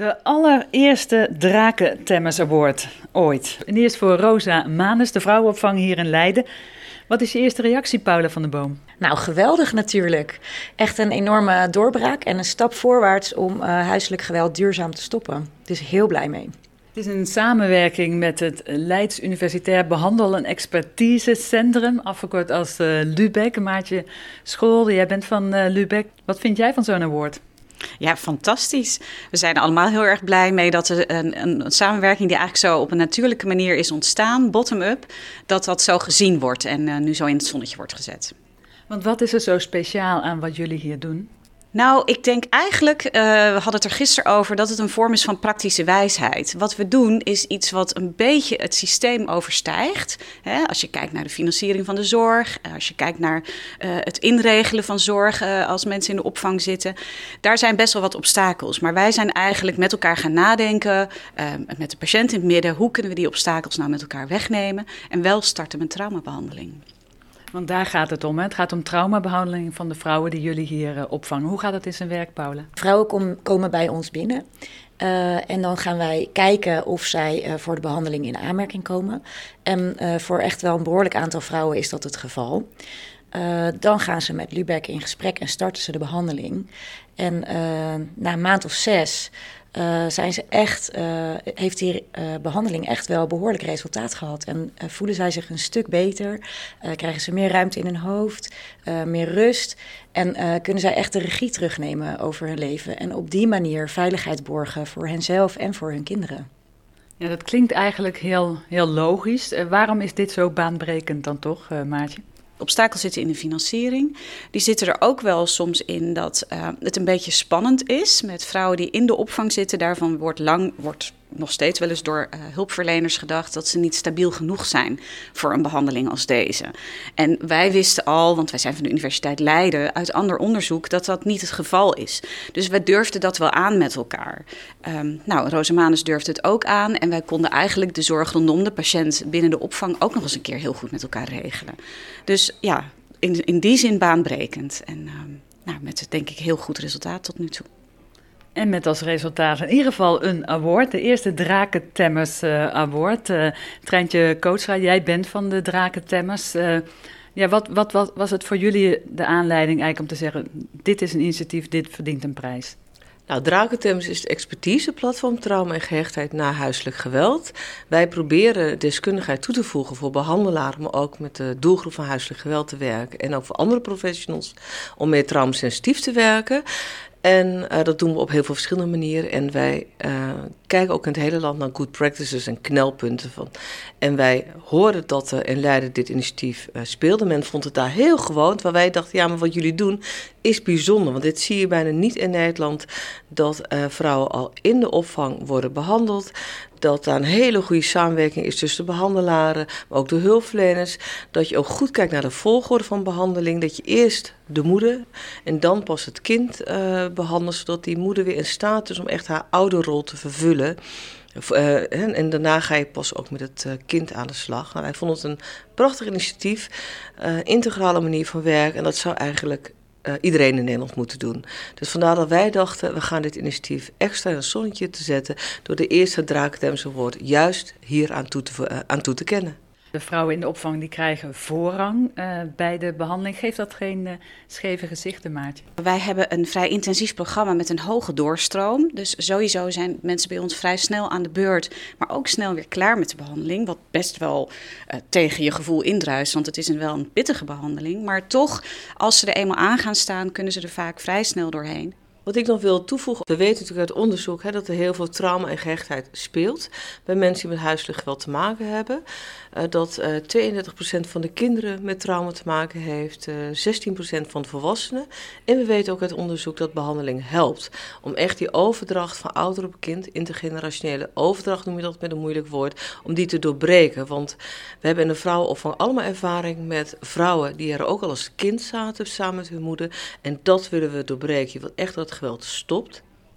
De allereerste Drakentemmers Award ooit. En is voor Rosa Manus, de vrouwenopvang hier in Leiden. Wat is je eerste reactie, Paula van der Boom? Nou, geweldig natuurlijk. Echt een enorme doorbraak en een stap voorwaarts om uh, huiselijk geweld duurzaam te stoppen. Dus heel blij mee. Het is een samenwerking met het Leids Universitair Behandel- en Expertisecentrum, afgekort als uh, LUBEC. Maatje School, jij bent van uh, LUBEC. Wat vind jij van zo'n award? Ja, fantastisch. We zijn er allemaal heel erg blij mee dat er een, een, samenwerking die eigenlijk zo op een natuurlijke manier is ontstaan, bottom-up, dat dat zo gezien wordt en uh, nu zo in het zonnetje wordt gezet. Want wat is er zo speciaal aan wat jullie hier doen? Nou, ik denk eigenlijk, uh, we hadden het er gisteren over, dat het een vorm is van praktische wijsheid. Wat we doen is iets wat een beetje het systeem overstijgt. Hè? Als je kijkt naar de financiering van de zorg, eh, als je kijkt naar uh, het inregelen van zorg als mensen in de opvang zitten. Daar zijn best wel wat obstakels. Maar wij zijn eigenlijk met elkaar gaan nadenken, met de patiënt in het midden, hoe kunnen we die obstakels nou met elkaar wegnemen en wel starten met traumabehandeling. Want daar gaat het om. Hè? Het gaat om traumabehandeling van de vrouwen die jullie hier uh, opvangen. Hoe gaat het in zijn werk, Paula? Vrouwen kom, komen bij ons binnen. Uh, en dan gaan wij kijken of zij uh, voor de behandeling in aanmerking komen. En voor echt wel een behoorlijk aantal vrouwen is dat het geval. dan gaan ze met Lubeck in gesprek en starten ze de behandeling. En na een maand of zes uh, zijn ze echt, uh, heeft die uh, behandeling echt wel behoorlijk resultaat gehad. En voelen zij zich een stuk beter, krijgen ze meer ruimte in hun hoofd, meer rust. En kunnen zij echt de regie terugnemen over hun leven. En op die manier veiligheid borgen voor henzelf en voor hun kinderen. Ja, dat klinkt eigenlijk heel, heel logisch. waarom is dit zo baanbrekend dan toch, Maatje? Obstakels zitten in de financiering. Die zitten er ook wel soms in dat uh, het een beetje spannend is met vrouwen die in de opvang zitten. Daarvan wordt lang, wordt nog steeds wel eens door uh, hulpverleners gedacht dat ze niet stabiel genoeg zijn voor een behandeling als deze. En wij wisten al, want wij zijn van de Universiteit Leiden, uit ander onderzoek dat dat niet het geval is. Dus wij durfden dat wel aan met elkaar. Um, nou, Rosemanus durfde het ook aan en wij konden eigenlijk de zorg rondom de patiënt binnen de opvang ook nog eens een keer heel goed met elkaar regelen. Dus ja, in, in die zin baanbrekend en um, nou, met denk ik heel goed resultaat tot nu toe. En met als resultaat in ieder geval een award, de eerste Drakentemmers uh, Award. Uh, Treintje jij bent van de Drakentemmers. Uh, ja, wat, wat, wat was het voor jullie de aanleiding eigenlijk om te zeggen... dit is een initiatief, dit verdient een prijs? Nou, Drakentemmers is het expertiseplatform trauma en gehechtheid na huiselijk geweld. Wij proberen deskundigheid toe te voegen voor behandelaren, maar ook met de doelgroep van huiselijk geweld te werken. En ook voor andere professionals om meer traumasensitief te werken. En uh, dat doen we op heel veel verschillende manieren. En wij uh, kijken ook in het hele land naar good practices en knelpunten van. En wij hoorden dat er in Leiden dit initiatief uh, speelde. Men vond het daar heel gewoon. Waar wij dachten, ja, maar wat jullie doen is bijzonder. Want dit zie je bijna niet in Nederland. Dat vrouwen al in de opvang worden behandeld dat daar een hele goede samenwerking is tussen de behandelaren, maar ook de hulpverleners. Dat je ook goed kijkt naar de volgorde van behandeling. Dat je eerst de moeder en dan pas het kind uh, behandelt, zodat die moeder weer in staat is om echt haar ouderrol te vervullen. Uh, en daarna ga je pas ook met het uh, kind aan de slag. Nou, wij vonden het een prachtig initiatief, uh, integrale manier van werken. En dat zou eigenlijk iedereen in Nederland moeten doen. Dus vandaar dat wij dachten, we gaan dit initiatief extra in een zonnetje te zetten... door de eerste Drakendemse woord juist hier aan toe, te, aan toe te kennen. De vrouwen in de opvang die krijgen voorrang uh, bij de behandeling. Geeft dat geen uh, scheve gezichten, Maartje? Wij hebben een vrij intensief programma met een hoge doorstroom. Dus sowieso zijn mensen bij ons vrij snel aan de beurt, maar ook snel weer klaar met de behandeling. Wat best wel uh, tegen je gevoel indruist, want het is een wel een pittige behandeling. Maar toch, als ze er eenmaal aan gaan staan, kunnen ze er vaak vrij snel doorheen. Wat ik nog wil toevoegen, we weten natuurlijk uit onderzoek hè, dat er heel veel trauma en gehechtheid speelt bij mensen die met huiselijk geweld te maken hebben. Uh, dat uh, 32% van de kinderen met trauma te maken heeft, uh, 16% van de volwassenen. En we weten ook uit onderzoek dat behandeling helpt om echt die overdracht van ouder op kind, intergenerationele overdracht noem je dat met een moeilijk woord, om die te doorbreken. Want we hebben in de vrouwenopvang allemaal ervaring met vrouwen die er ook al als kind zaten samen met hun moeder. En dat willen we doorbreken. Je wilt echt dat geweld stopt.